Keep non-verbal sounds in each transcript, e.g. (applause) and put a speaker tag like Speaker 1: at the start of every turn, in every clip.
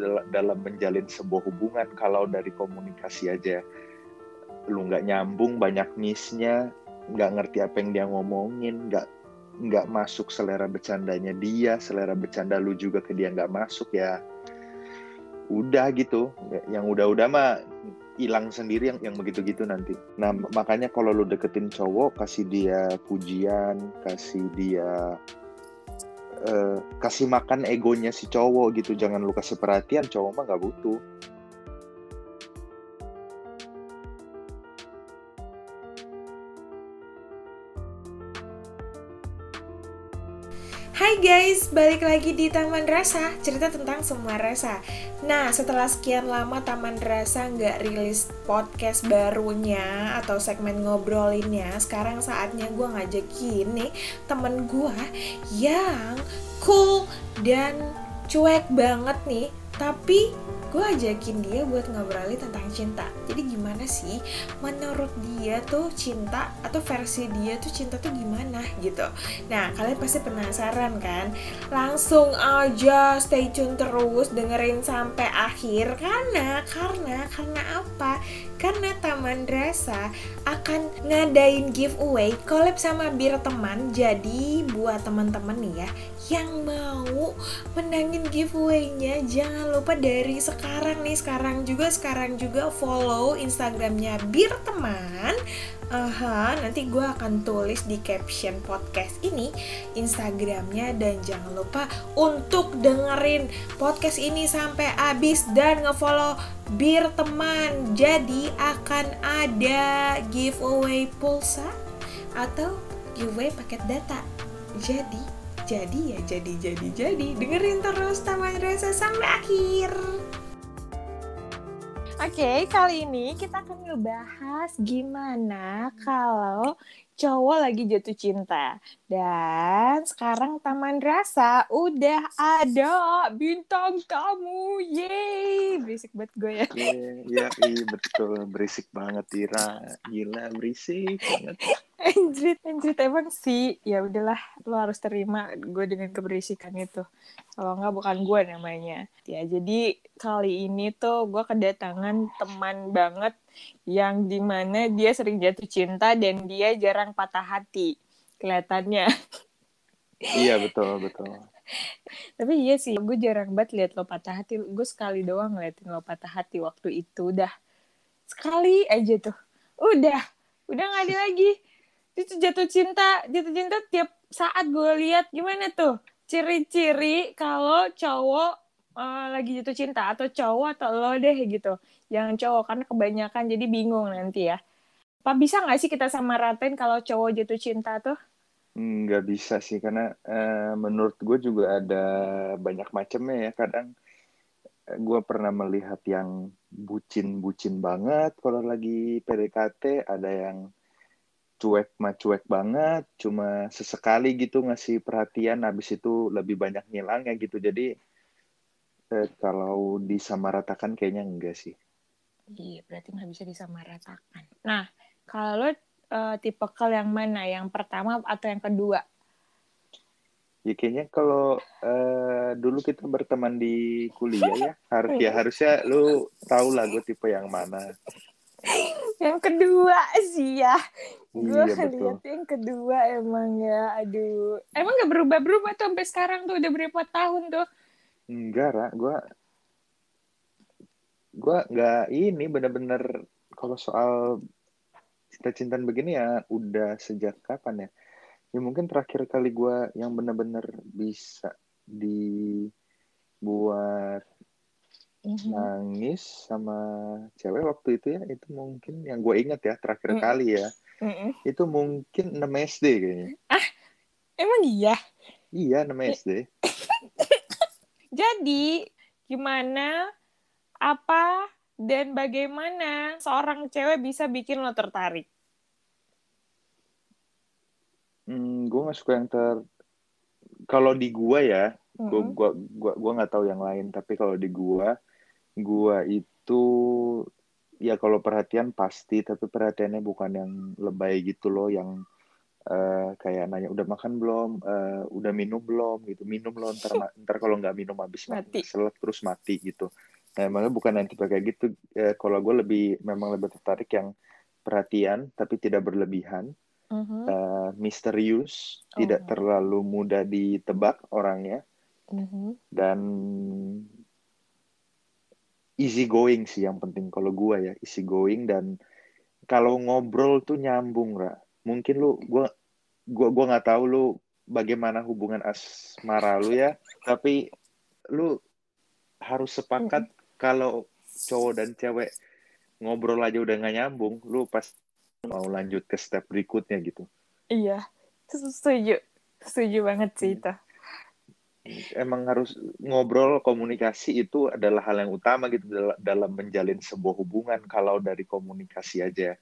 Speaker 1: dal dalam menjalin sebuah hubungan kalau dari komunikasi aja lu nggak nyambung banyak missnya nggak ngerti apa yang dia ngomongin nggak nggak masuk selera bercandanya dia selera bercanda lu juga ke dia nggak masuk ya. Udah gitu yang udah-udah mah hilang sendiri yang yang begitu-gitu nanti. Nah makanya kalau lu deketin cowok kasih dia pujian kasih dia uh, kasih makan egonya si cowok gitu. Jangan lu kasih perhatian cowok mah nggak butuh
Speaker 2: Guys, balik lagi di Taman Rasa, cerita tentang semua rasa. Nah, setelah sekian lama Taman Rasa nggak rilis podcast barunya atau segmen ngobrolinnya, sekarang saatnya gue ngajakin nih temen gue yang cool dan cuek banget nih, tapi gue ajakin dia buat ngobrolin tentang cinta. Jadi gimana sih menurut dia tuh cinta atau versi dia tuh cinta tuh gimana gitu? Nah kalian pasti penasaran kan? Langsung aja stay tune terus dengerin sampai akhir. Karena karena karena apa karena Taman Rasa akan ngadain giveaway collab sama Bir Teman. Jadi buat teman-teman nih ya yang mau menangin giveaway-nya jangan lupa dari sekarang nih sekarang juga sekarang juga follow Instagramnya Bir Teman Aha, nanti gue akan tulis di caption podcast ini Instagramnya dan jangan lupa untuk dengerin podcast ini sampai habis dan ngefollow Bir Teman. Jadi akan ada giveaway pulsa atau giveaway paket data. Jadi jadi ya jadi jadi jadi dengerin terus Taman Rasa sampai akhir. Oke, okay, kali ini kita akan ngebahas gimana kalau cowok lagi jatuh cinta. Dan sekarang Taman Rasa udah ada bintang tamu. Yeay, berisik banget gue ya.
Speaker 1: Iya, iya, betul. Berisik banget, Tira. Gila, berisik banget. (laughs)
Speaker 2: Anjrit, anjrit emang sih. Ya udahlah, lo harus terima gue dengan keberisikan itu. Kalau nggak bukan gue namanya. Ya, jadi kali ini tuh gue kedatangan teman banget yang di mana dia sering jatuh cinta dan dia jarang patah hati. Kelihatannya.
Speaker 1: Iya, betul, betul. (laughs)
Speaker 2: Tapi iya sih, gue jarang banget liat lo patah hati. Gue sekali doang ngeliatin lo patah hati waktu itu. Udah sekali aja tuh. Udah, udah gak ada lagi itu jatuh cinta jatuh cinta tiap saat gue lihat. Gimana tuh? Ciri-ciri kalau cowok uh, lagi jatuh cinta atau cowok atau lo deh gitu. Jangan cowok karena kebanyakan jadi bingung nanti ya. Apa bisa nggak sih kita sama ratain kalau cowok jatuh cinta tuh?
Speaker 1: Nggak bisa sih karena uh, menurut gue juga ada banyak macamnya ya. Kadang eh, gue pernah melihat yang bucin-bucin banget kalau lagi PDKT ada yang cuek mah cuek banget, cuma sesekali gitu ngasih perhatian, habis itu lebih banyak ngilangnya gitu. Jadi eh, kalau disamaratakan kayaknya enggak sih.
Speaker 2: Iya, berarti nggak bisa disamaratakan. Nah, kalau lo uh, tipe kal yang mana? Yang pertama atau yang kedua?
Speaker 1: Ya kayaknya kalau uh, dulu kita berteman di kuliah ya, harus ya (laughs) harusnya lu tahu lah gue tipe yang mana (laughs)
Speaker 2: yang kedua sih ya. Gue iya, lihat yang kedua emang ya aduh. Emang gak berubah berubah tuh sampai sekarang tuh udah berapa tahun tuh?
Speaker 1: Enggak ra. Gue gue nggak ini bener-bener kalau soal cinta-cintaan begini ya udah sejak kapan ya? Ya mungkin terakhir kali gue yang bener-bener bisa dibuat mm-hmm. nangis sama cewek waktu itu ya itu mungkin yang gue ingat ya terakhir mm-hmm. kali ya mm-hmm. itu mungkin 6 SD kayaknya
Speaker 2: ah emang iya
Speaker 1: iya 6 SD (laughs)
Speaker 2: jadi gimana apa dan bagaimana seorang cewek bisa bikin lo tertarik
Speaker 1: hmm, gue gak suka yang ter kalau di gua ya gue gua gua gua nggak tahu yang lain tapi kalau di gua Gua itu ya kalau perhatian pasti, tapi perhatiannya bukan yang lebay gitu loh, yang uh, kayak nanya udah makan belum, uh, udah minum belum gitu, minum loh ntar ntar kalau nggak minum habis mati. selek terus mati gitu. Nah, emangnya bukan yang tipe kayak gitu. Uh, kalau gue lebih memang lebih tertarik yang perhatian tapi tidak berlebihan, uh-huh. uh, misterius, oh. tidak terlalu mudah ditebak orangnya, uh-huh. dan easy going sih yang penting kalau gue ya easy going dan kalau ngobrol tuh nyambung ra. Mungkin lu gue gue gue nggak tahu lu bagaimana hubungan asmara lu ya tapi lu harus sepakat kalau cowok dan cewek ngobrol aja udah nggak nyambung lu pas mau lanjut ke step berikutnya gitu.
Speaker 2: Iya setuju. Setuju banget sih itu
Speaker 1: emang harus ngobrol komunikasi itu adalah hal yang utama gitu dalam menjalin sebuah hubungan. Kalau dari komunikasi aja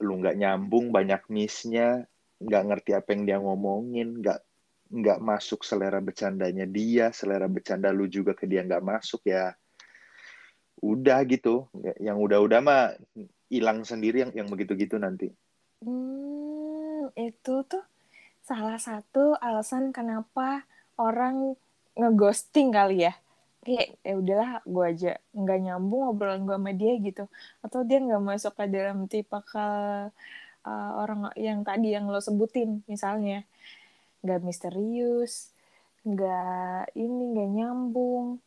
Speaker 1: lu nggak nyambung banyak missnya nggak ngerti apa yang dia ngomongin nggak nggak masuk selera bercandanya dia selera bercanda lu juga ke dia nggak masuk ya udah gitu. Yang udah-udah mah hilang sendiri yang yang begitu-gitu nanti.
Speaker 2: Hmm, itu tuh salah satu alasan kenapa orang ngeghosting kali ya. Kayak ya udahlah gue aja nggak nyambung obrolan gue sama dia gitu. Atau dia nggak masuk ke dalam tipe uh, orang yang tadi yang lo sebutin misalnya. Nggak misterius nggak ini nggak nyambung.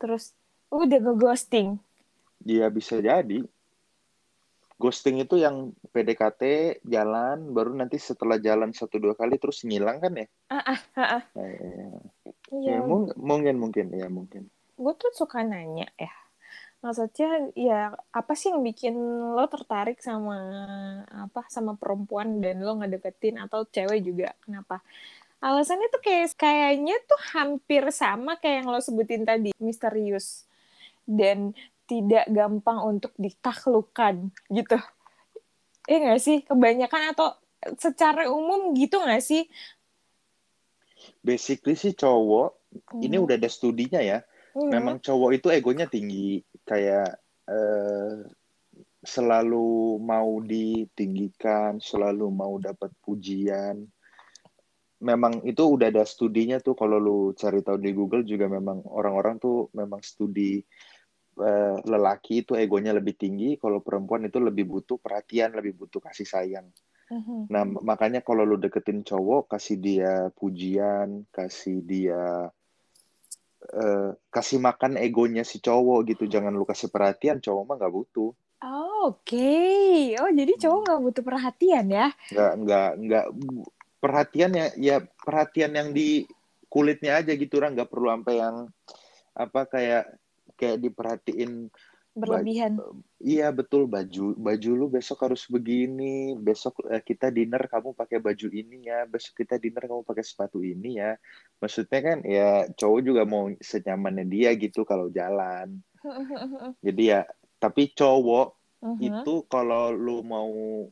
Speaker 2: Terus udah gue ghosting
Speaker 1: Iya bisa jadi ghosting itu yang PDKT jalan baru nanti setelah jalan satu dua kali terus ngilang kan ya? Ah ah ah. ah. ya, ya. ya mungkin mungkin ya mungkin.
Speaker 2: Gue tuh suka nanya ya, maksudnya ya apa sih yang bikin lo tertarik sama apa sama perempuan dan lo ngedeketin atau cewek juga kenapa? Alasannya tuh kayak kayaknya tuh hampir sama kayak yang lo sebutin tadi, misterius dan tidak gampang untuk ditaklukkan gitu. Iya nggak sih? Kebanyakan atau secara umum gitu nggak sih?
Speaker 1: Basically sih cowok, hmm. ini udah ada studinya ya. Hmm. Memang cowok itu egonya tinggi, kayak uh, selalu mau ditinggikan, selalu mau dapat pujian. Memang itu udah ada studinya tuh kalau lu cari tahu di Google juga memang orang-orang tuh memang studi uh, lelaki itu egonya lebih tinggi, kalau perempuan itu lebih butuh perhatian, lebih butuh kasih sayang. Uh-huh. Nah, makanya kalau lu deketin cowok, kasih dia pujian, kasih dia uh, kasih makan egonya si cowok gitu. Jangan lu kasih perhatian, cowok mah nggak butuh.
Speaker 2: Oh, Oke, okay. oh jadi cowok nggak butuh perhatian ya?
Speaker 1: Nggak, nggak, nggak perhatian ya, ya perhatian yang di kulitnya aja gitu, orang nggak perlu sampai yang apa kayak kayak diperhatiin
Speaker 2: berlebihan.
Speaker 1: iya betul baju baju lu besok harus begini, besok eh, kita dinner kamu pakai baju ini ya, besok kita dinner kamu pakai sepatu ini ya. Maksudnya kan ya cowok juga mau senyamannya dia gitu kalau jalan. (laughs) Jadi ya tapi cowok uh-huh. itu kalau lu mau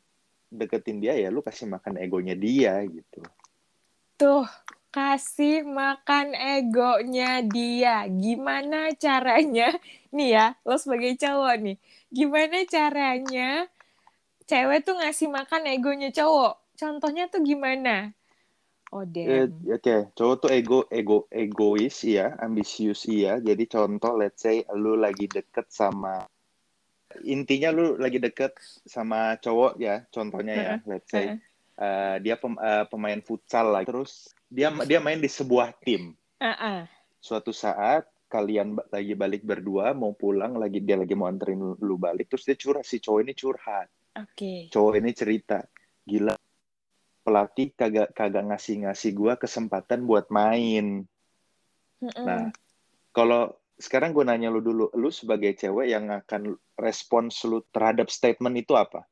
Speaker 1: deketin dia ya lu kasih makan egonya dia gitu.
Speaker 2: Tuh, kasih makan egonya dia. Gimana caranya? (laughs) Nih ya, lo sebagai cowok nih. Gimana caranya cewek tuh ngasih makan egonya cowok? Contohnya tuh gimana?
Speaker 1: Oh, damn. Eh, Oke, okay. cowok tuh ego, ego, egois ya, ambisius ya. Jadi contoh, let's say lu lagi deket sama intinya lu lagi deket sama cowok ya, contohnya ya, let's say. Uh, dia pem, uh, pemain futsal lah. Terus dia dia main di sebuah tim. Uh-uh. Suatu saat kalian lagi balik berdua mau pulang lagi dia lagi mau anterin lu balik terus dia curhat si cowok ini curhat. Oke. Okay. Cowok ini cerita gila pelatih kagak kagak ngasih ngasih gua kesempatan buat main. Uh-uh. Nah kalau sekarang gue nanya lu dulu, lu sebagai cewek yang akan respons lu terhadap statement itu apa?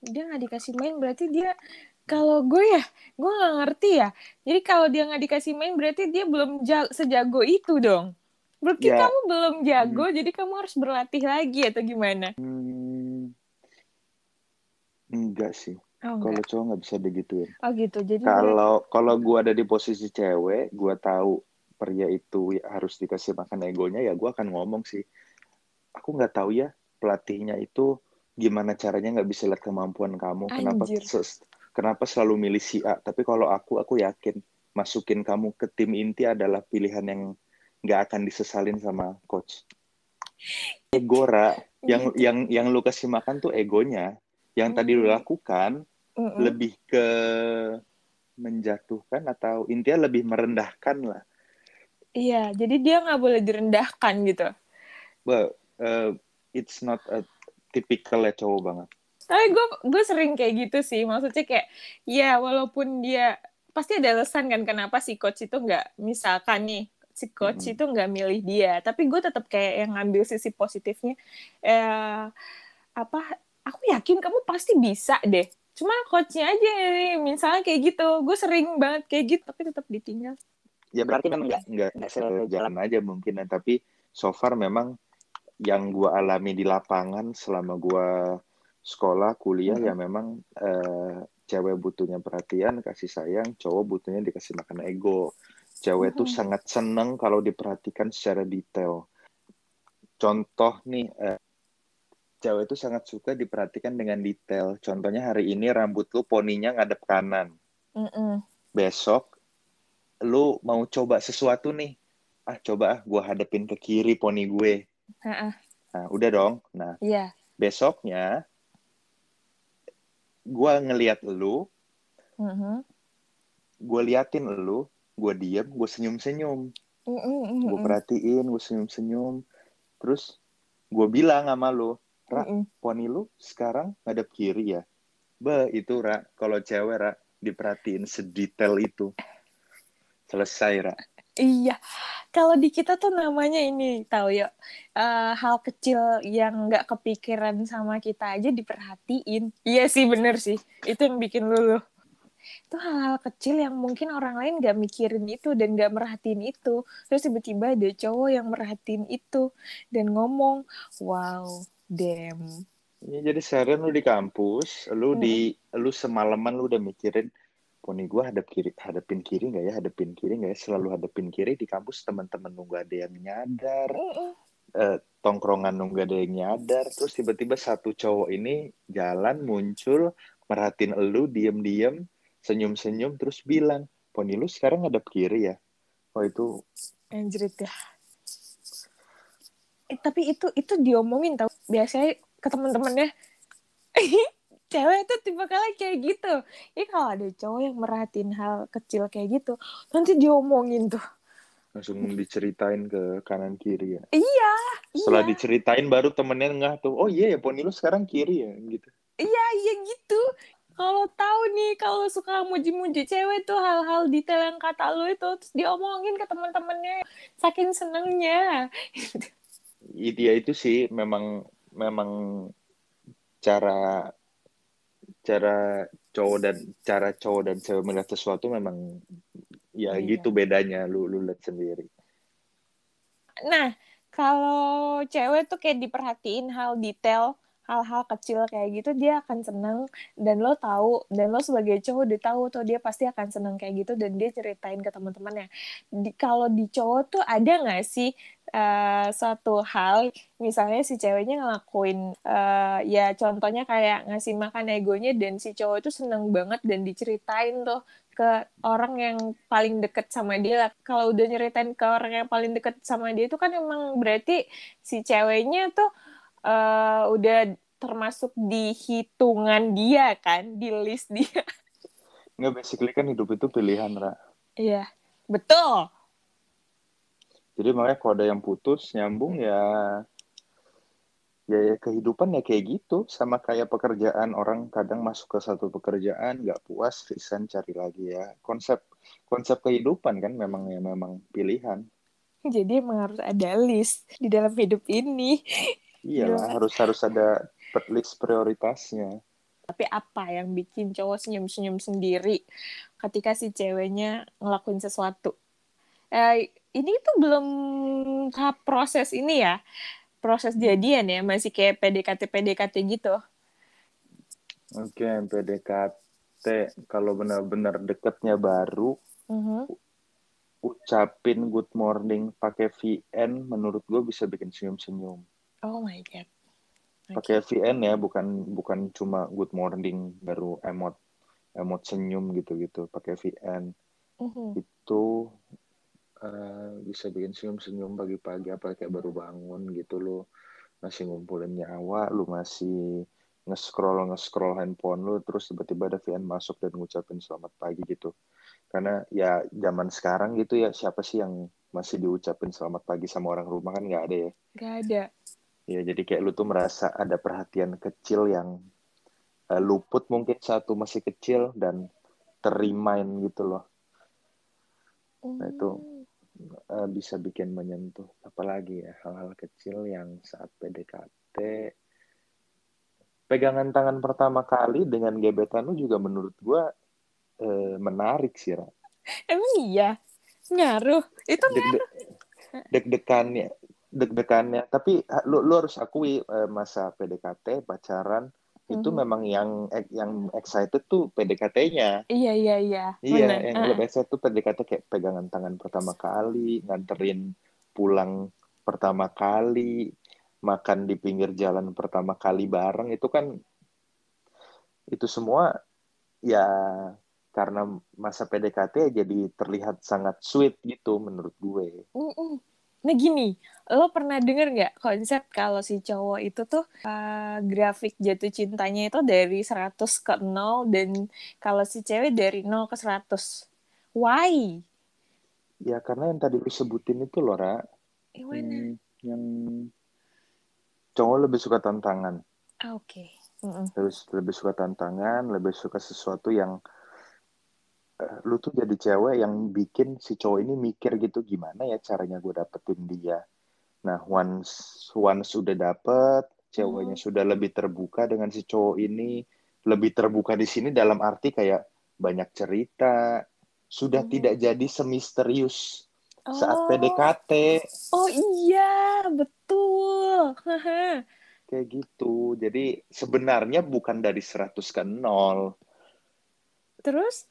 Speaker 2: Dia nggak dikasih main berarti dia kalau gue ya, gue nggak ngerti ya. Jadi kalau dia nggak dikasih main, berarti dia belum sejago itu dong. Berarti ya. kamu belum jago, hmm. jadi kamu harus berlatih lagi atau gimana? Hmm.
Speaker 1: Enggak sih. Oh, kalau cowok nggak bisa begituin.
Speaker 2: Oh gitu. Jadi
Speaker 1: kalau kalau gue ada di posisi cewek, gue tahu pria itu harus dikasih makan egonya, ya gue akan ngomong sih. Aku nggak tahu ya pelatihnya itu gimana caranya nggak bisa lihat kemampuan kamu. Anjir. Kenapa kenapa selalu milih si A tapi kalau aku aku yakin masukin kamu ke tim inti adalah pilihan yang nggak akan disesalin sama coach ego ra yang
Speaker 2: Gitu.
Speaker 1: yang yang lu kasih makan tuh egonya yang tadi lu
Speaker 2: Mm.
Speaker 1: lakukan
Speaker 2: Mm-mm.
Speaker 1: lebih ke menjatuhkan atau intinya lebih merendahkan lah
Speaker 2: Iya, jadi dia nggak boleh direndahkan gitu.
Speaker 1: but uh, it's not a typical ya cowok banget
Speaker 2: Tapi gue gue sering kayak gitu sih, maksudnya kayak ya walaupun dia pasti ada alasan kan kenapa si coach itu nggak misalkan nih si coach
Speaker 1: Mm-mm.
Speaker 2: itu nggak milih dia, tapi gue tetap kayak yang ngambil sisi positifnya. Eh, apa? Aku yakin kamu pasti bisa deh. Cuma coachnya aja nih, misalnya kayak gitu. Gue sering banget kayak gitu, tapi tetap ditinggal.
Speaker 1: ya berarti memang nggak nggak
Speaker 2: nggak
Speaker 1: sejalan aja mungkin ya. tapi so far memang yang gua alami di lapangan selama gua sekolah kuliah
Speaker 2: Mhm.
Speaker 1: ya memang eh, cewek butuhnya perhatian kasih sayang cowok butuhnya dikasih makan ego cewek tuh
Speaker 2: Mhm.
Speaker 1: sangat seneng kalau diperhatikan secara detail contoh nih eh, cewek tuh sangat suka diperhatikan dengan detail contohnya hari ini rambut lu poninya ngadep kanan
Speaker 2: Mm-mm.
Speaker 1: besok lu mau coba sesuatu nih ah coba ah gue hadepin ke kiri poni gue
Speaker 2: Ha-ah.
Speaker 1: nah udah dong nah
Speaker 2: Iya.
Speaker 1: besoknya gue ngeliat lu
Speaker 2: Mhm.
Speaker 1: gue liatin lu gue diem gue senyum senyum
Speaker 2: Mm-mm,
Speaker 1: gue
Speaker 2: mm-mm,
Speaker 1: perhatiin gue senyum senyum terus gue bilang sama lu Ra,
Speaker 2: mm-mm.
Speaker 1: poni lu sekarang ngadep kiri ya. Be itu Ra. Kalau cewek Ra diperhatiin sedetail itu. Selesai Ra
Speaker 2: Iya, kalau di kita tuh namanya ini tahu ya eh, hal kecil yang nggak kepikiran sama kita aja diperhatiin. Iya sih bener sih, itu yang bikin luluh. Itu hal-hal kecil yang mungkin orang lain nggak mikirin itu dan nggak merhatiin itu. Terus tiba-tiba ada cowok yang merhatiin itu dan ngomong, wow, damn.
Speaker 1: Ya, jadi seharian lu di kampus, lu
Speaker 2: Hmm.
Speaker 1: di lu semalaman lu udah mikirin poni gua hadap kiri, hadapin kiri nggak ya, hadapin kiri nggak ya, selalu hadapin kiri di kampus teman-teman lu nggak ada yang nyadar, eh, tongkrongan lu nggak ada yang nyadar, terus tiba-tiba satu cowok ini jalan muncul merhatiin lu diem-diem, senyum-senyum, terus bilang poni lu sekarang hadap kiri ya, oh itu
Speaker 2: Anjrit ya. Eh, tapi itu itu diomongin tau. Biasanya ke temen-temennya (laughs) cewek itu tipe kali kayak gitu. Ya kalau ada cowok yang merhatiin hal kecil kayak gitu nanti diomongin tuh.
Speaker 1: Langsung diceritain ke kanan kiri ya.
Speaker 2: iya
Speaker 1: Setelah
Speaker 2: iya.
Speaker 1: diceritain baru temennya nggak tuh, oh iya ya poni lu sekarang kiri ya, gitu.
Speaker 2: iya iya gitu. Kalau tahu nih kalau suka muji-muji cewek tuh hal-hal detail yang kata lu itu terus diomongin ke temen-temennya saking senengnya.
Speaker 1: Iya itu sih memang memang cara cara cowok dan cara cowok dan cewek melihat sesuatu memang ya
Speaker 2: Iya.
Speaker 1: gitu bedanya lu lu lihat sendiri.
Speaker 2: Nah, kalau cewek tuh kayak diperhatiin hal detail, hal-hal kecil kayak gitu, dia akan seneng. Dan lo tahu, dan lo sebagai cowok udah tahu tuh dia pasti akan seneng kayak gitu, dan dia ceritain ke teman-temannya. Di, kalau di cowok tuh ada nggak sih eh, suatu hal, misalnya si ceweknya ngelakuin, eh, ya contohnya kayak ngasih makan egonya, dan si cowok itu seneng banget dan diceritain tuh ke orang yang paling deket sama dia. Kalau udah nyeritain ke orang yang paling deket sama dia itu kan emang berarti si ceweknya tuh eh, udah termasuk di hitungan dia kan, di list dia.
Speaker 1: Nggak basically kan hidup itu pilihan, Ra.
Speaker 2: Iya, betul.
Speaker 1: Jadi makanya kalau ada yang putus nyambung ya ya, ya kehidupan ya kayak gitu sama kayak pekerjaan orang kadang masuk ke satu pekerjaan nggak puas resign cari lagi ya konsep konsep kehidupan kan memang ya memang pilihan
Speaker 2: Jadi emang harus ada list di dalam hidup ini.
Speaker 1: Iya harus harus ada list prioritasnya
Speaker 2: Tapi apa yang bikin cowok senyum-senyum sendiri ketika si ceweknya ngelakuin sesuatu? Eh, ini tuh belum tahap proses ini ya, proses jadian ya, masih kayak PDKT-PDKT gitu.
Speaker 1: oke PDKT kalau benar-benar deketnya baru
Speaker 2: Mhm.
Speaker 1: ucapin good morning pakai VN menurut gue bisa bikin senyum-senyum
Speaker 2: Oh my god. Oke.
Speaker 1: pakai VN ya bukan bukan cuma good morning baru emot emot senyum gitu-gitu pakai VN
Speaker 2: Mhm.
Speaker 1: itu eh, bisa bikin senyum-senyum pagi-pagi apa kayak baru bangun gitu lo masih ngumpulin nyawa lu masih nge-scroll nge-scroll handphone lu terus tiba-tiba ada VN masuk dan ngucapin selamat pagi gitu karena ya zaman sekarang gitu ya siapa sih yang masih diucapin selamat pagi sama orang rumah kan nggak ada ya
Speaker 2: Gak ada.
Speaker 1: Ya jadi kayak lu tuh merasa ada perhatian kecil yang eh, luput mungkin saat lu masih kecil dan terimain gitu loh Nah, itu eh, bisa bikin menyentuh apalagi ya hal-hal kecil yang saat PDKT pegangan tangan pertama kali dengan gebetan lu juga menurut gua eh, menarik sih Ra.
Speaker 2: Emang iya? Ngaruh? Itu
Speaker 1: Deg-deg- deg-degannya deg-degannya tapi lu lu harus akui eh, masa PDKT pacaran itu
Speaker 2: Mhm.
Speaker 1: memang yang yang excited tuh PDKT-nya
Speaker 2: Iya, iya, iya.
Speaker 1: Iya, yang
Speaker 2: Ah,
Speaker 1: lebih excited tuh PDKT kayak pegangan tangan pertama kali, nganterin pulang pertama kali, makan di pinggir jalan pertama kali bareng itu kan itu semua ya karena masa PDKT ya jadi terlihat sangat sweet gitu menurut gue.
Speaker 2: Mm-mm. Nah gini, lo pernah denger nggak konsep kalau si cowok itu tuh uh, grafik jatuh cintanya itu dari 100 ke 0 dan kalau si cewek dari 0 ke 100. Why?
Speaker 1: Ya karena yang tadi lu sebutin itu loh, Ra,
Speaker 2: Gimana?
Speaker 1: Hmm, yang cowok lebih suka tantangan.
Speaker 2: Ah, Oke. Mm-mm.
Speaker 1: lebih, lebih suka tantangan, lebih suka sesuatu yang eh, lu tuh jadi cewek yang bikin si cowok ini mikir gitu gimana ya caranya gue dapetin dia. Nah, once once sudah dapet, ceweknya
Speaker 2: Hmm.
Speaker 1: sudah lebih terbuka dengan si cowok ini, lebih terbuka di sini dalam arti kayak banyak cerita, sudah
Speaker 2: Mhm.
Speaker 1: tidak jadi semisterius
Speaker 2: Oh.
Speaker 1: saat PDKT
Speaker 2: Oh iya, betul. (laughs)
Speaker 1: Kayak gitu. Jadi sebenarnya bukan dari 100 ke 0.
Speaker 2: Terus?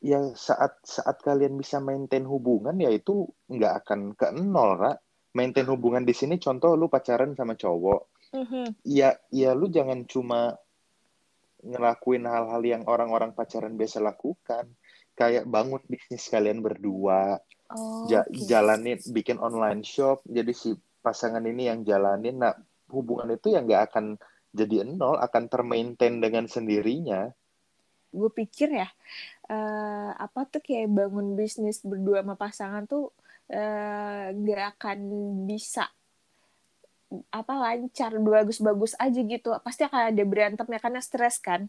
Speaker 1: Ya saat saat kalian bisa maintain hubungan ya itu nggak akan ke nol Ra. maintain hubungan di sini contoh lu pacaran sama cowok
Speaker 2: Mhm.
Speaker 1: ya ya lu jangan cuma ngelakuin hal-hal yang orang-orang pacaran biasa lakukan kayak bangun bisnis kalian berdua
Speaker 2: Oh,
Speaker 1: ja-
Speaker 2: oke.
Speaker 1: jalanin bikin online shop jadi si pasangan ini yang jalanin nah hubungan itu ya nggak akan jadi nol akan termaintain dengan sendirinya
Speaker 2: gue pikir ya eh, apa tuh kayak bangun bisnis berdua sama pasangan tuh eh, nggak akan bisa apa lancar bagus-bagus aja gitu. Pasti akan ada berantemnya karena stres kan.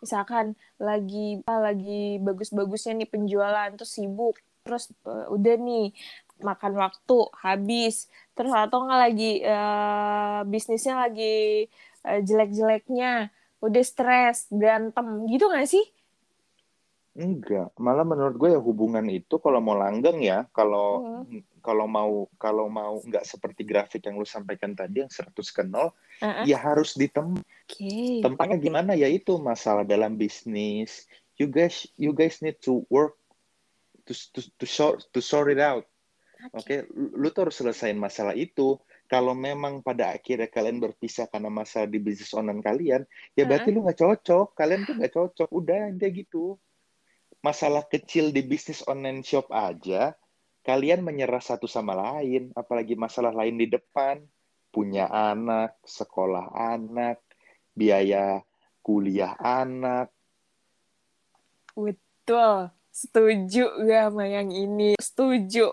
Speaker 2: Misalkan lagi apa lagi bagus-bagusnya nih penjualan terus sibuk terus eh, udah nih makan waktu habis. Terus atau nggak lagi eh, bisnisnya lagi eh, jelek-jeleknya udah stres berantem. Gitu nggak sih
Speaker 1: Enggak, malah menurut gue ya hubungan itu kalau mau langgeng ya, kalau kalau mau kalau mau nggak seperti grafik yang lu sampaikan tadi yang 100 ke 0,
Speaker 2: Heeh.
Speaker 1: ya harus ditem
Speaker 2: Oke.
Speaker 1: tempatnya gimana ya itu masalah dalam bisnis. You guys you guys need to work to to to sort to sort it out. Oke, Lu- lu tuh harus selesaiin masalah itu. Kalau memang pada akhirnya kalian berpisah karena masalah di bisnis online kalian, ya berarti lu nggak cocok. Kalian tuh nggak cocok. Udah, dia gitu. Masalah kecil di bisnis online shop aja, kalian menyerah satu sama lain. Apalagi masalah lain di depan. Punya anak, sekolah anak, biaya kuliah anak.
Speaker 2: Betul. Setuju gak sama yang ini? Setuju.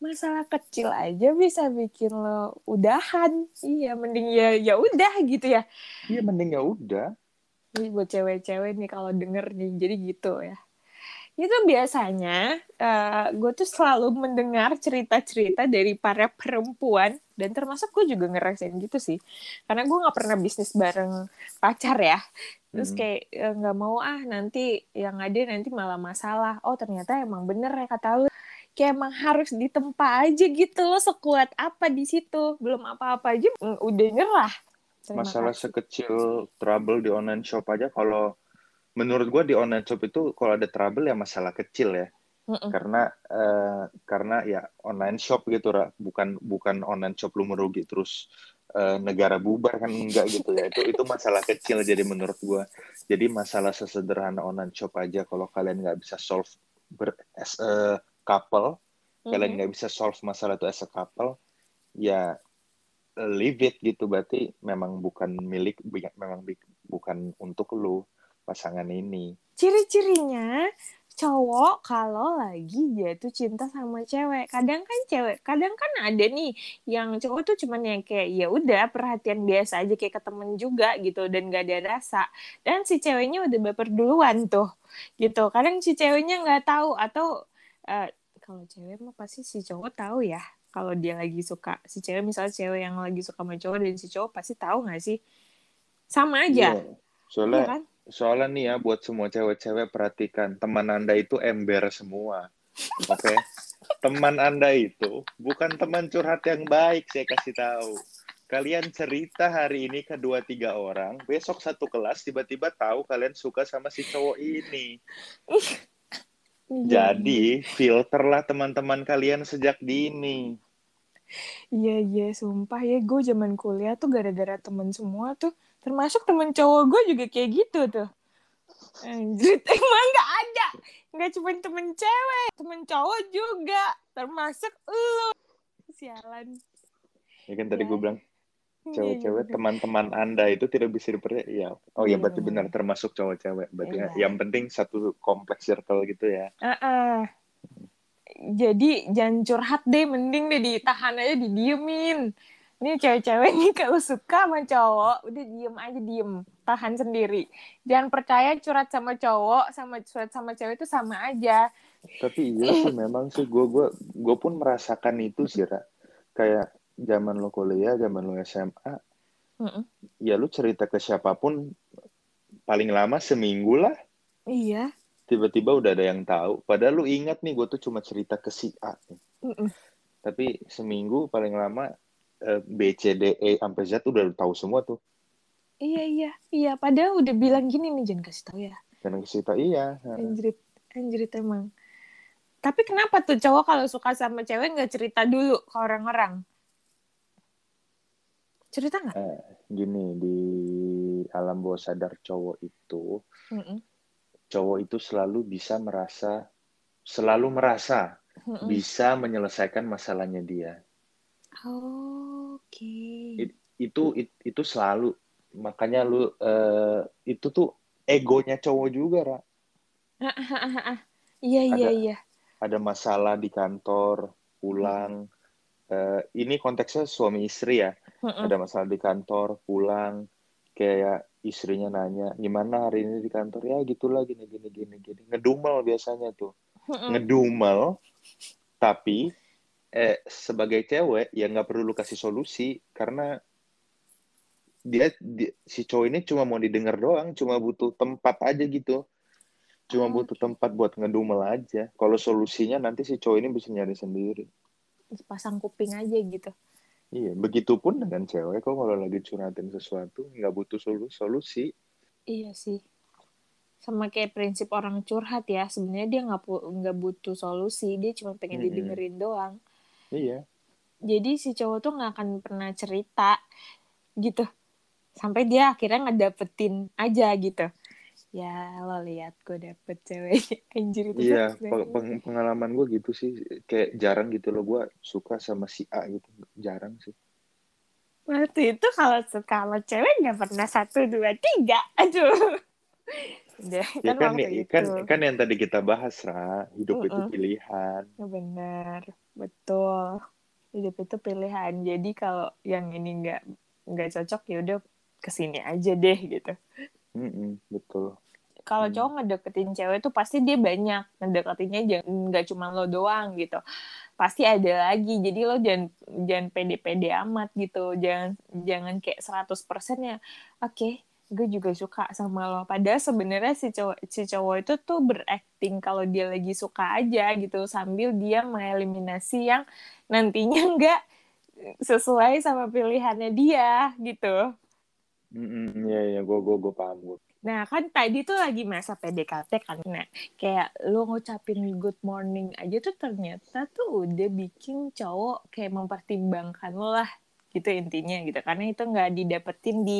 Speaker 2: Masalah kecil aja bisa bikin lo udahan. Iya, mending ya ya udah gitu ya.
Speaker 1: Iya, mending ya udah.
Speaker 2: Ini buat cewek-cewek nih kalau denger nih. Jadi gitu ya. Itu biasanya gue tuh selalu mendengar cerita-cerita dari para perempuan dan termasuk gue juga ngerasain gitu sih. Karena gue nggak pernah bisnis bareng pacar ya. Terus
Speaker 1: Hmm.
Speaker 2: kayak eh, nggak mau ah nanti yang ada nanti malah masalah. Oh ternyata emang bener ya kata lu. Kayak emang harus ditempa aja gitu loh sekuat apa di situ. Belum apa-apa aja mm, udah nyerah. Terima
Speaker 1: masalah
Speaker 2: kasih.
Speaker 1: sekecil trouble di online shop aja kalau menurut gue di online shop itu kalau ada trouble ya masalah kecil ya
Speaker 2: Mm-mm.
Speaker 1: karena eh, karena ya online shop gitu Ra. bukan bukan online shop lu merugi terus uh, negara bubar kan enggak gitu ya itu itu masalah kecil jadi menurut gue jadi masalah sesederhana online shop aja kalau kalian nggak bisa solve ber, as a couple mm-hmm. kalian nggak bisa solve masalah itu as a couple ya leave it gitu berarti memang bukan milik memang bukan untuk lu pasangan ini.
Speaker 2: Ciri-cirinya cowok kalau lagi jatuh cinta sama cewek. Kadang kan cewek kadang kan ada nih yang cowok tuh cuman yang kayak ya udah perhatian biasa aja kayak ke temen juga gitu dan gak ada rasa. Dan si ceweknya udah baper duluan tuh gitu. Kadang si ceweknya nggak tahu atau uh, kalau cewek mah pasti si cowok tahu ya kalau dia lagi suka. Si cewek misalnya cewek yang lagi suka sama cowok dan si cowok pasti tahu nggak sih? Sama aja. Yeah.
Speaker 1: soalnya ya kan? Soalnya nih ya buat semua cewek-cewek perhatikan teman anda itu ember semua oke okay? teman anda itu bukan teman curhat yang baik saya kasih tahu kalian cerita hari ini ke dua tiga orang besok satu kelas tiba-tiba tahu kalian suka sama si cowok ini iya. jadi filterlah teman-teman kalian sejak dini
Speaker 2: Iya iya sumpah ya gue zaman kuliah tuh gara-gara temen semua tuh termasuk temen cowok gue juga kayak gitu tuh. Anjir, (laughs) emang gak ada. Gak cuma temen cewek Temen cowok juga. Termasuk lu. Sialan.
Speaker 1: Ya kan tadi ya. gue bilang iya, Cewek-cewek teman-teman anda itu tidak bisa dipercaya. Ya. Oh ya, berarti benar termasuk cowok-cewek. Berarti ya. yang penting satu kompleks circle gitu ya. Uh -uh.
Speaker 2: Jadi jangan curhat deh Mending deh ditahan aja didiemin ini cewek-cewek nih (laughs) kalau suka sama cowok udah diem aja diem. Tahan sendiri. Jangan percaya curhat sama cowok sama curhat sama cewek itu sama aja.
Speaker 1: Tapi iya sih (laughs) memang sih gue gue gue pun merasakan itu sih Ra. kayak zaman lo kuliah zaman lo SMA mm -mm. ya lu cerita ke siapa pun paling lama seminggu lah.
Speaker 2: Iya.
Speaker 1: Tiba-tiba udah ada yang tahu. Padahal lu ingat nih gue tuh cuma cerita ke si A mm -mm. tapi seminggu paling lama B C D E sampai Z udah tahu semua tuh.
Speaker 2: Iya iya iya padahal udah bilang gini nih jangan kasih tahu ya.
Speaker 1: Jangan kasih tahu iya.
Speaker 2: Anjrit anjrit emang. Tapi kenapa tuh cowok kalau suka sama cewek nggak cerita dulu ke orang-orang? Cerita nggak?
Speaker 1: Eh, gini di alam bawah sadar cowok itu, mm -mm. cowok itu selalu bisa merasa, selalu merasa mm -mm. bisa menyelesaikan masalahnya dia.
Speaker 2: Oh, Oke. Okay.
Speaker 1: It, itu it, itu selalu makanya lu uh, itu tuh egonya cowok juga, Ra.
Speaker 2: Iya iya iya.
Speaker 1: Ada masalah di kantor, pulang. Uh, ini konteksnya suami istri ya. Ada masalah di kantor, pulang, kayak istrinya nanya, gimana hari ini di kantor? Ya gitulah gini gini gini gini. Ngedumel biasanya tuh. Ngedumel, tapi eh sebagai cewek ya nggak perlu lu kasih solusi karena dia, dia si cowok ini cuma mau didengar doang, cuma butuh tempat aja gitu. Cuma oh, butuh tempat buat ngedumel aja. Kalau solusinya nanti si cowok ini bisa nyari sendiri.
Speaker 2: Pasang kuping aja gitu.
Speaker 1: Iya, begitupun dengan cewek kok kalau lagi curhatin sesuatu nggak butuh solusi.
Speaker 2: Iya sih. Sama kayak prinsip orang curhat ya, sebenarnya dia nggak nggak butuh solusi, dia cuma pengen -hmm. didengerin doang.
Speaker 1: Iya.
Speaker 2: Jadi si cowok tuh nggak akan pernah cerita gitu. Sampai dia akhirnya ngedapetin aja gitu. Ya lo lihat gue dapet cewek (laughs) anjir itu.
Speaker 1: Iya, peng pengalaman gue gitu sih. Kayak jarang gitu loh gue suka sama si A gitu. Jarang sih.
Speaker 2: Waktu itu kalau kalau cewek nggak pernah satu dua tiga, aduh. (laughs)
Speaker 1: Ya kan, kan, ya, kan, kan yang tadi kita bahas, Ra. Hidup uh -uh. itu pilihan.
Speaker 2: Ya benar, betul. Hidup itu pilihan. Jadi kalau yang ini nggak nggak cocok ya udah ke sini aja deh gitu.
Speaker 1: Mm -mm, betul.
Speaker 2: Kalau hmm. cowok ngedeketin cewek tuh pasti dia banyak ngedeketinnya nggak cuma lo doang gitu pasti ada lagi jadi lo jangan jangan pede-pede amat gitu jangan jangan kayak 100% ya oke okay, gue juga suka sama lo. Padahal sebenarnya si cowok si cowok itu tuh berakting kalau dia lagi suka aja gitu sambil dia mengeliminasi yang nantinya (laughs) nggak sesuai sama pilihannya dia gitu.
Speaker 1: Iya iya gue gue gue paham gue
Speaker 2: Nah kan tadi tuh lagi masa PDKT kan, nah kayak lo ngucapin good morning aja tuh ternyata tuh udah bikin cowok kayak mempertimbangkan lo lah gitu intinya gitu. Karena itu nggak didapetin di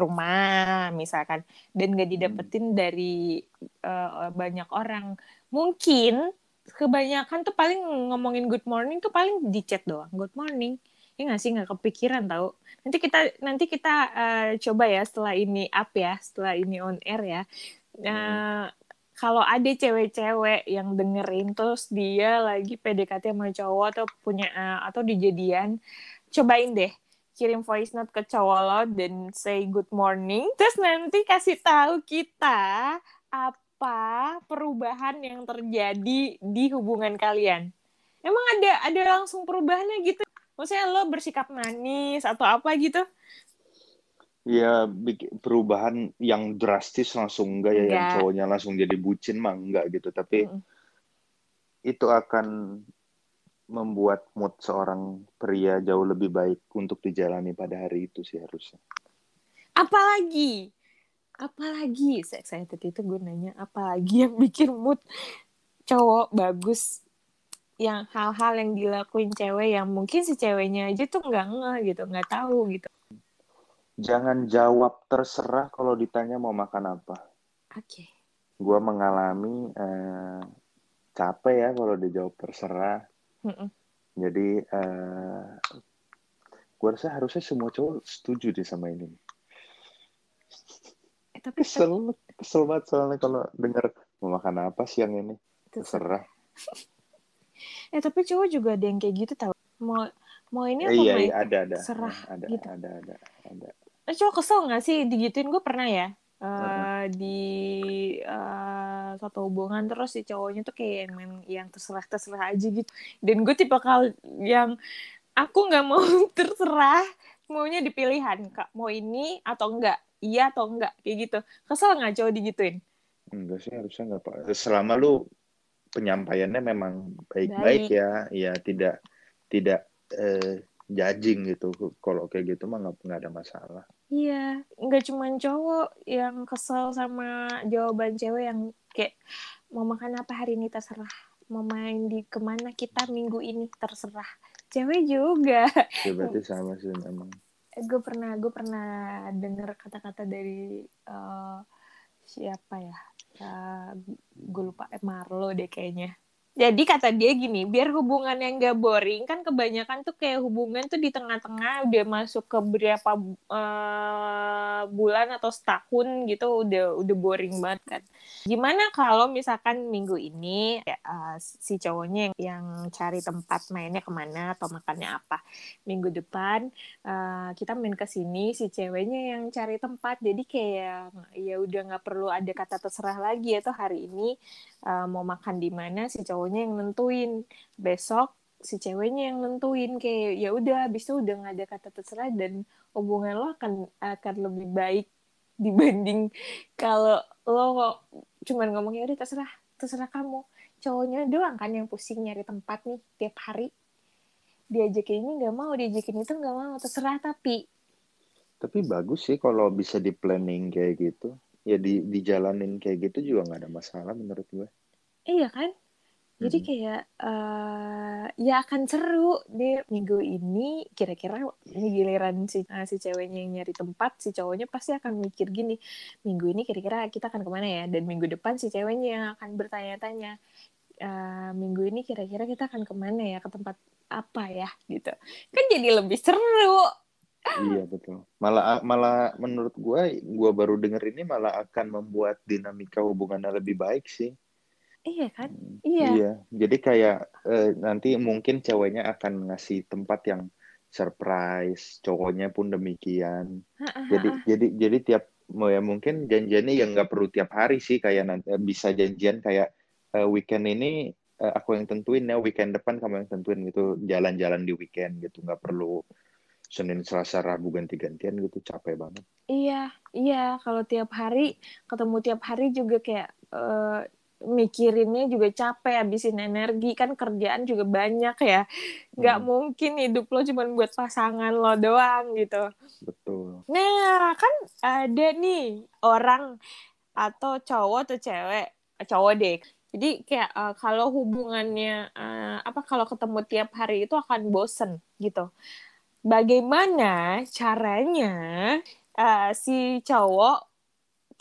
Speaker 2: rumah misalkan. Dan nggak
Speaker 1: Hmm.
Speaker 2: didapetin dari uh, banyak orang. Mungkin kebanyakan tuh paling ngomongin good morning tuh paling di chat doang. Good morning. Ya nggak sih? Nggak kepikiran tau. Nanti kita nanti kita uh, coba ya setelah ini up ya setelah ini on air ya. Uh, kalau ada cewek-cewek yang dengerin terus dia lagi PDKT sama cowok atau punya atau dijadian cobain deh. Kirim voice note ke cowok lo dan say good morning. Terus nanti kasih tahu kita apa perubahan yang terjadi di hubungan kalian. Emang ada ada langsung perubahannya gitu? Maksudnya lo bersikap manis atau apa gitu?
Speaker 1: Ya perubahan yang drastis langsung enggak ya
Speaker 2: Enggak.
Speaker 1: yang cowoknya langsung jadi bucin mah enggak gitu. Tapi
Speaker 2: Mm-mm.
Speaker 1: itu akan membuat mood seorang pria jauh lebih baik untuk dijalani pada hari itu sih harusnya.
Speaker 2: Apalagi apalagi saya excited itu gue nanya apalagi yang bikin mood cowok bagus yang hal-hal yang dilakuin cewek yang mungkin si ceweknya aja tuh nggak ngeh gitu nggak tahu gitu.
Speaker 1: Jangan jawab terserah kalau ditanya mau makan apa.
Speaker 2: Oke.
Speaker 1: Gue mengalami eh, capek ya kalau dijawab terserah
Speaker 2: Mm-mm.
Speaker 1: jadi eh, gue rasa harusnya semua cowok setuju deh sama ini.
Speaker 2: Eh, tapi
Speaker 1: kesel kesel banget soalnya kalau dengar mau makan apa siang ini. Terserah. (laughs)
Speaker 2: Eh tapi cowok juga ada yang kayak gitu tau. Mau mau ini
Speaker 1: Eh,
Speaker 2: apa
Speaker 1: iya,
Speaker 2: mau
Speaker 1: iya
Speaker 2: itu?
Speaker 1: ada ada.
Speaker 2: Serah,
Speaker 1: ada
Speaker 2: gitu.
Speaker 1: ada ada ada.
Speaker 2: Eh, cowok kesel nggak sih? Digituin gue pernah ya
Speaker 1: Mm-mm.
Speaker 2: di eh, suatu hubungan terus si cowoknya tuh kayak yang main yang terserah terserah aja gitu. Dan gue tipe kal yang aku nggak mau (laughs) terserah maunya di pilihan kak. Mau ini atau enggak iya atau enggak kayak gitu. Kesel nggak cowok digituin?
Speaker 1: Enggak sih harusnya enggak pak. Selama lu penyampaiannya memang
Speaker 2: Baik.
Speaker 1: baik-baik ya ya tidak tidak eh, judging gitu. Kalau kayak gitu mah nggak ada masalah
Speaker 2: Iya, nggak cuma cowok yang kesel sama jawaban cewek yang kayak mau makan apa hari ini terserah, mau main di ke mana kita minggu ini terserah. Cewek juga.
Speaker 1: ya berarti sama sih memang
Speaker 2: Gue pernah gue pernah dengar kata-kata dari eh, siapa ya? gue lupa eh, Marlo deh kayaknya. Jadi kata dia gini, biar hubungan yang gak boring kan kebanyakan tuh kayak hubungan tuh di tengah-tengah udah masuk ke berapa eh, bulan atau setahun gitu udah udah boring banget kan. Gimana kalau misalkan minggu ini ya, eh, si cowoknya yang, yang cari tempat mainnya ke mana atau makannya apa. Minggu depan eh, kita main ke sini si ceweknya yang cari tempat. Jadi kayak ya udah nggak perlu ada kata terserah lagi atau hari ini uh, mau makan di mana si cowoknya yang nentuin. Besok si ceweknya yang nentuin kayak ya udah habis itu udah nggak ada kata terserah dan hubungan lo akan akan lebih baik dibanding kalau lo cuman ngomongnya udah terserah terserah kamu. Cowoknya doang kan yang pusing nyari tempat nih tiap hari. Diajakin ini nggak mau diajakin itu nggak mau terserah tapi.
Speaker 1: Tapi bagus sih kalau bisa di planning kayak gitu. Ya di dijalanin kayak gitu juga nggak ada masalah menurut gue.
Speaker 2: Iya kan jadi kayak eh, ya akan seru di minggu ini. Kira-kira ini giliran si eh, si ceweknya yang nyari tempat si cowoknya pasti akan mikir gini minggu ini kira-kira kita akan ke mana ya? Dan minggu depan si ceweknya yang akan bertanya-tanya "Eh, minggu ini kira-kira kita akan ke mana ya? Ke tempat apa ya? Gitu. Kan jadi lebih seru.
Speaker 1: Iya betul. Malah malah menurut gue gue baru denger ini malah akan membuat dinamika hubungannya lebih baik sih
Speaker 2: iya kan?
Speaker 1: Hmm,
Speaker 2: iya.
Speaker 1: jadi kayak eh, nanti mungkin ceweknya akan ngasih tempat yang surprise cowoknya pun demikian. Jadi jadi jadi tiap ya mungkin janjiannya yang nggak perlu tiap hari sih kayak nanti bisa janjian kayak eh, weekend ini eh, aku yang tentuin ya weekend depan kamu yang tentuin gitu jalan-jalan di weekend gitu nggak perlu Senin Selasa Rabu ganti-gantian gitu capek banget.
Speaker 2: Iya, iya. Kalau tiap hari ketemu tiap hari juga kayak eh, mikirinnya juga capek, habisin energi kan kerjaan juga banyak ya. Nggak
Speaker 1: Hmm.
Speaker 2: mungkin hidup lo cuma buat pasangan lo doang gitu.
Speaker 1: betul
Speaker 2: Nah, kan ada nih orang atau cowok atau cewek, eh, cowok deh. Jadi kayak eh, kalau hubungannya eh, apa kalau ketemu tiap hari itu akan bosen gitu. bagaimana caranya uh, si cowok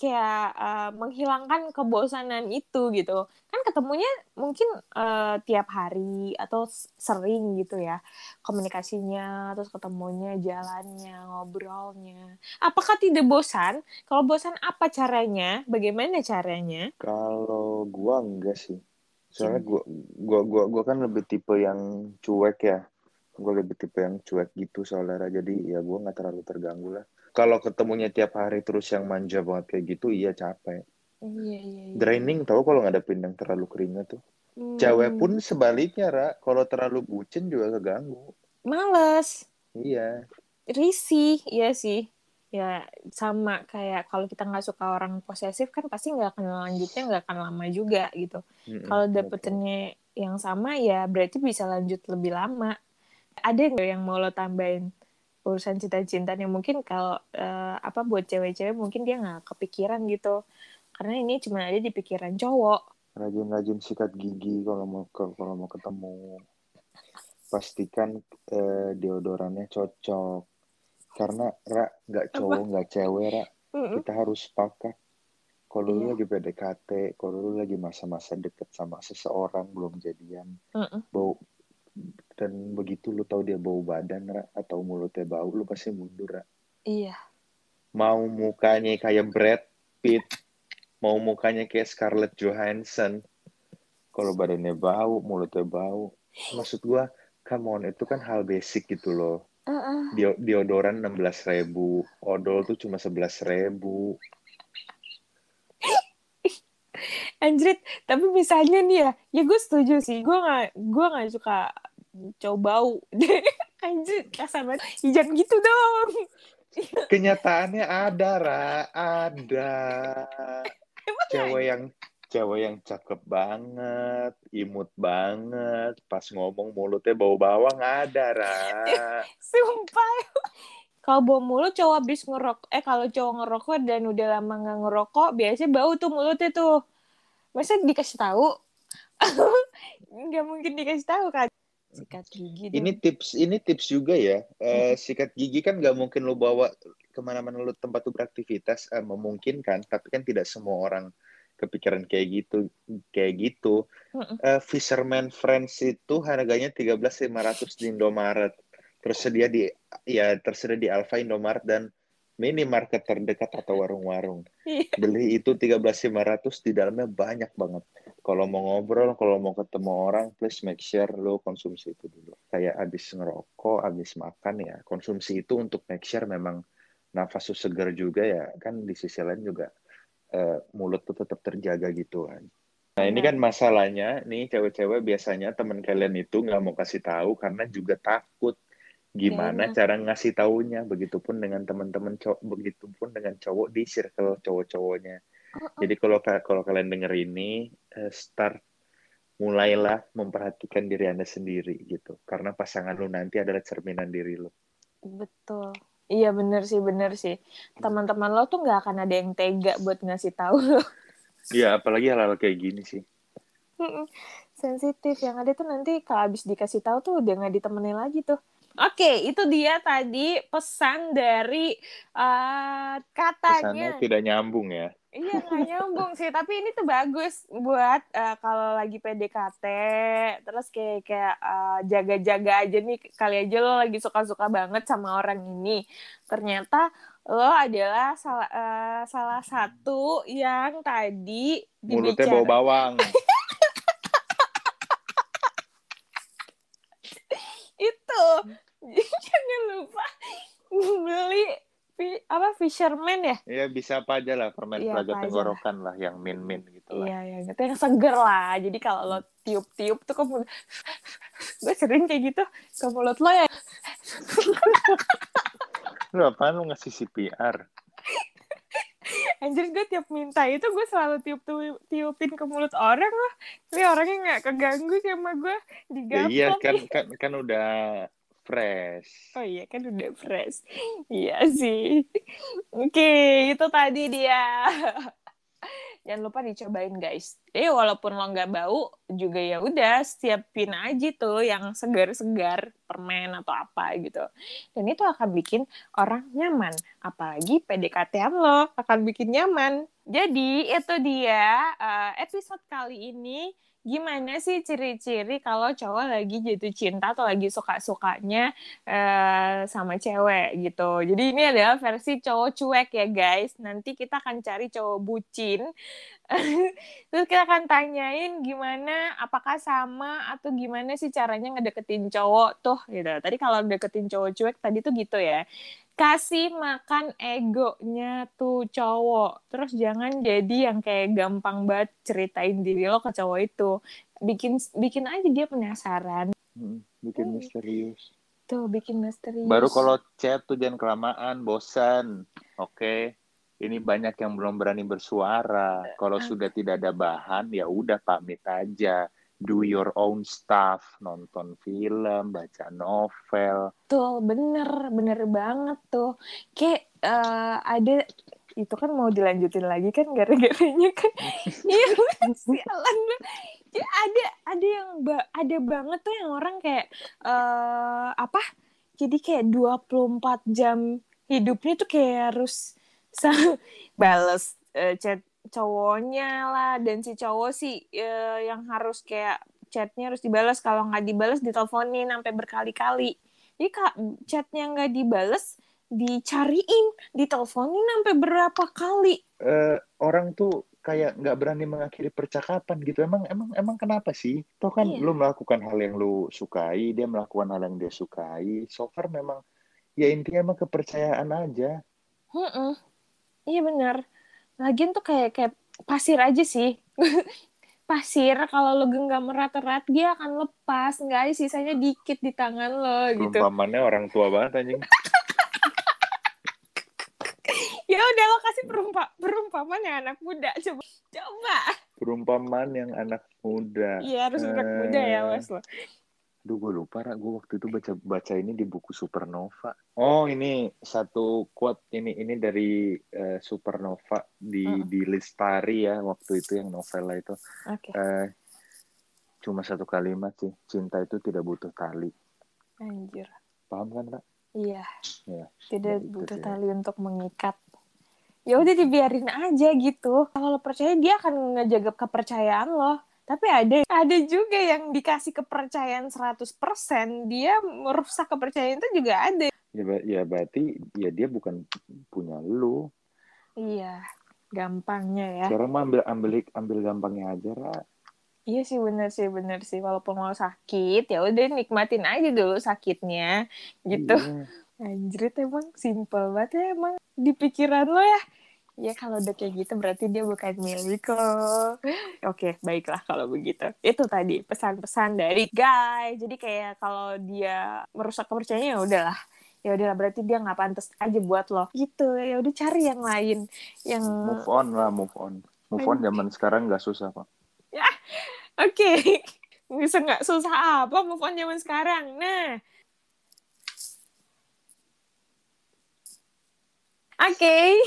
Speaker 2: kayak uh, menghilangkan kebosanan itu gitu. Kan ketemunya mungkin uh, tiap hari atau sering gitu ya komunikasinya terus ketemunya jalannya ngobrolnya. Apakah tidak bosan? Kalau bosan apa caranya? Bagaimana caranya?
Speaker 1: Kalau gua enggak sih. Soalnya gua gua gua gua kan lebih tipe yang cuek ya. Gua lebih tipe yang cuek gitu soalnya jadi ya gua nggak terlalu terganggu lah kalau ketemunya tiap hari terus yang manja banget kayak gitu iya capek.
Speaker 2: Iya iya, iya.
Speaker 1: draining tau kalau nggak ada pindang terlalu keringnya tuh. Hmm. cewek pun sebaliknya ra. Kalau terlalu bucin juga keganggu.
Speaker 2: Males.
Speaker 1: Iya.
Speaker 2: Risih iya sih. Ya sama kayak kalau kita nggak suka orang posesif kan pasti nggak akan lanjutnya nggak akan lama juga gitu. Mm-hmm, kalau dapetinnya yang sama ya berarti bisa lanjut lebih lama. Ada yang mau lo tambahin urusan cinta-cinta yang mungkin kalau uh, apa buat cewek-cewek mungkin dia nggak kepikiran gitu. Karena ini cuma ada di pikiran cowok.
Speaker 1: Rajin-rajin sikat gigi kalau mau kalau mau ketemu. Pastikan uh, deodorannya cocok. Karena rak nggak cowok nggak cewek rak mm -mm. kita harus sepakat. Kalau iya. lu lagi PDKT kalau lu lagi masa-masa deket sama seseorang belum jadian mm -mm. bau dan begitu lu tahu dia bau badan Ra, atau mulutnya bau lu pasti mundur Ra.
Speaker 2: iya
Speaker 1: mau mukanya kayak Brad Pitt mau mukanya kayak Scarlett Johansson kalau badannya bau mulutnya bau maksud gua come on itu kan hal basic gitu loh
Speaker 2: uh-uh.
Speaker 1: deodoran enam belas ribu odol tuh cuma sebelas ribu
Speaker 2: Anjrit, tapi misalnya nih ya, ya gue setuju sih. Gue gak, gue gak suka cowok bau. (laughs) Anjrit, kasar banget. Jangan gitu dong. (laughs)
Speaker 1: Kenyataannya ada, Ra. Ada. Cewek yang cewek yang cakep banget, imut banget, pas ngomong mulutnya bau bawang ada, Ra. (laughs)
Speaker 2: Sumpah. Kalau bau mulut cowok habis ngerok, eh kalau cowok ngerokok dan udah lama nggak ngerokok, biasanya bau tuh mulutnya tuh masa dikasih tahu nggak mungkin dikasih tahu kan sikat gigi
Speaker 1: dong. ini tips ini tips juga ya uh, sikat gigi kan nggak mungkin lo bawa ke mana-mana lo tempat tuh beraktivitas uh, memungkinkan tapi kan tidak semua orang kepikiran kayak gitu kayak gitu uh, Fisherman Friends itu harganya tiga belas lima ratus di Indomaret tersedia di ya tersedia di Alfa Indomaret dan minimarket terdekat atau warung-warung. Iya. Beli itu 13.500 di dalamnya banyak banget. Kalau mau ngobrol, kalau mau ketemu orang, please make sure lo konsumsi itu dulu. Kayak abis ngerokok, abis makan ya, konsumsi itu untuk make sure memang nafas tuh segar juga ya. Kan di sisi lain juga uh, mulut tuh tetap terjaga gitu kan. Nah ini kan masalahnya, nih cewek-cewek biasanya teman kalian itu nggak mau kasih tahu karena juga takut gimana yeah. cara ngasih taunya begitupun dengan teman-teman cowok begitupun dengan cowok di circle cowok-cowoknya jadi kalau kalau kalian denger ini start mulailah memperhatikan diri anda sendiri gitu. Karena pasangan lu nanti adalah cerminan diri lu.
Speaker 2: Betul. Iya bener sih bener sih. Teman-teman lo tuh nggak akan ada yang tega buat ngasih tahu lo.
Speaker 1: Iya apalagi hal-hal kayak gini sih.
Speaker 2: Sensitif. Yang ada tuh nanti kalau habis dikasih tahu tuh udah nggak ditemenin lagi tuh. Oke, itu dia tadi pesan dari uh, katanya.
Speaker 1: Pesannya tidak nyambung ya.
Speaker 2: Iya nggak nyambung sih, tapi ini tuh bagus buat uh, kalau lagi PDKT, terus kayak kayak uh, jaga-jaga aja nih. Kali aja lo lagi suka-suka banget sama orang ini, ternyata lo adalah salah uh, salah satu yang tadi
Speaker 1: mulutnya bau bawang. (laughs)
Speaker 2: itu. (laughs) Jangan lupa beli apa fisherman ya?
Speaker 1: Iya bisa apa aja lah permen iya, pelaga tenggorokan lah yang min min gitu
Speaker 2: lah. Iya iya itu yang seger lah. Jadi kalau lo tiup tiup tuh kamu (laughs) gue sering kayak gitu ke mulut lo ya.
Speaker 1: Lu apa lu ngasih CPR
Speaker 2: Anjir gue tiap minta itu gue selalu tiup tiupin ke mulut orang lah. Ini orangnya nggak keganggu sama gue.
Speaker 1: Digapok. Ya, iya kan, kan kan udah fresh.
Speaker 2: Oh iya kan udah fresh. iya sih. Oke, itu tadi dia. Jangan lupa dicobain guys. Jadi walaupun lo nggak bau juga ya udah siapin aja tuh yang segar-segar permen atau apa gitu. Dan itu akan bikin orang nyaman. Apalagi PDKT lo akan bikin nyaman. Jadi itu dia uh, episode kali ini gimana sih ciri-ciri kalau cowok lagi jatuh cinta atau lagi suka-sukanya uh, sama cewek gitu. Jadi ini adalah versi cowok cuek ya guys. Nanti kita akan cari cowok bucin. (laughs) Terus kita akan tanyain gimana apakah sama atau gimana sih caranya ngedeketin cowok tuh gitu. Tadi kalau deketin cowok cuek tadi tuh gitu ya kasih makan egonya tuh cowok. Terus jangan jadi yang kayak gampang banget ceritain diri lo ke cowok itu. Bikin bikin aja dia penasaran.
Speaker 1: Hmm, bikin hmm. misterius.
Speaker 2: Tuh, bikin misterius.
Speaker 1: Baru kalau chat tuh jangan kelamaan, bosan. Oke. Okay? Ini banyak yang belum berani bersuara. Kalau uh. sudah tidak ada bahan, ya udah pamit aja do your own stuff, nonton film, baca novel.
Speaker 2: Tuh, bener, bener banget tuh. Kayak uh, ada itu kan mau dilanjutin lagi kan gara-garanya kan (laughs) iya sialan ya, ada ada yang ba ada banget tuh yang orang kayak uh, apa jadi kayak 24 jam hidupnya tuh kayak harus (laughs) balas uh, chat cowoknya lah dan si cowok sih uh, yang harus kayak chatnya harus dibalas kalau nggak dibalas diteleponin sampai berkali-kali. Jadi kak chatnya nggak dibalas dicariin diteleponin sampai berapa kali.
Speaker 1: Uh, orang tuh kayak nggak berani mengakhiri percakapan gitu. Emang emang emang kenapa sih? Toh kan iya. lu melakukan hal yang lu sukai dia melakukan hal yang dia sukai. So far memang ya intinya emang kepercayaan aja.
Speaker 2: Hmm iya benar lagian tuh kayak kayak pasir aja sih. (laughs) Pasir kalau lo genggam erat-erat dia akan lepas. Nggak ada sisanya dikit di tangan lo gitu.
Speaker 1: Perumpamannya orang tua banget anjing. (laughs)
Speaker 2: Ya udah lo kasih perumpa perumpamaan yang anak muda coba. Coba.
Speaker 1: Perumpamaan yang anak muda.
Speaker 2: Iya harus anak muda ya eh, mas lo
Speaker 1: Duh, gue lupa, Ra. Gue waktu itu baca baca ini di buku Supernova. Oh, ini satu quote ini ini dari uh, Supernova di uh. di Listari ya waktu itu yang novela itu. Okay. Uh, eh, cuma satu kalimat sih, cinta itu tidak butuh tali.
Speaker 2: Anjir.
Speaker 1: Paham kan, Ra?
Speaker 2: Iya. Ya, tidak ya, butuh itu, tali untuk mengikat. Ya udah dibiarin aja gitu. Kalau lo percaya dia akan ngejaga kepercayaan lo tapi ada ada juga yang dikasih kepercayaan 100% dia merusak kepercayaan itu juga ada.
Speaker 1: Ya, ya berarti ya dia bukan punya lu.
Speaker 2: Iya, gampangnya ya.
Speaker 1: Sekarang mah ambil ambil ambil gampangnya aja, Ra.
Speaker 2: Iya sih bener sih bener sih walaupun mau sakit ya udah nikmatin aja dulu sakitnya gitu. Iya. Anjrit emang simpel banget ya emang di pikiran lo ya Ya kalau udah kayak gitu berarti dia bukan milikku. Oke, baiklah kalau begitu. Itu tadi pesan-pesan dari guy. Jadi kayak kalau dia merusak kepercayaan ya udahlah. Ya udahlah berarti dia nggak pantas aja buat lo. Gitu. Ya udah cari yang lain yang
Speaker 1: move on lah, move on. Move on zaman sekarang nggak susah, Pak.
Speaker 2: Ya. Oke. Okay. (laughs) Bisa nggak susah apa move on zaman sekarang. Nah, Oke,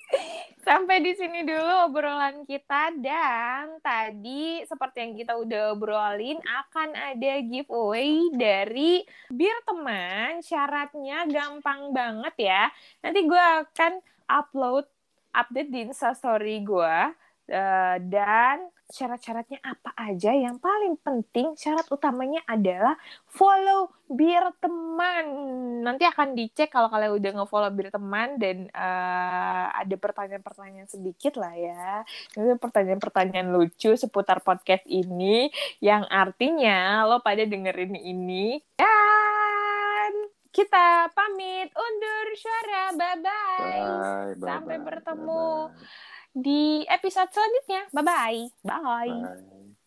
Speaker 2: (laughs) sampai di sini dulu obrolan kita dan tadi seperti yang kita udah obrolin akan ada giveaway dari bir teman. Syaratnya gampang banget ya. Nanti gue akan upload update di Instastory gue uh, dan syarat-syaratnya apa aja? Yang paling penting syarat utamanya adalah follow bir teman. Nanti akan dicek kalau kalian udah nge-follow bir teman dan uh, ada pertanyaan-pertanyaan sedikit lah ya. Itu pertanyaan-pertanyaan lucu seputar podcast ini yang artinya lo pada dengerin ini. Dan kita pamit undur suara. Bye bye, sampai bertemu. bye -bye di episode selanjutnya. Bye-bye. Bye. Bye.